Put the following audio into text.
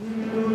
Mm-hmm.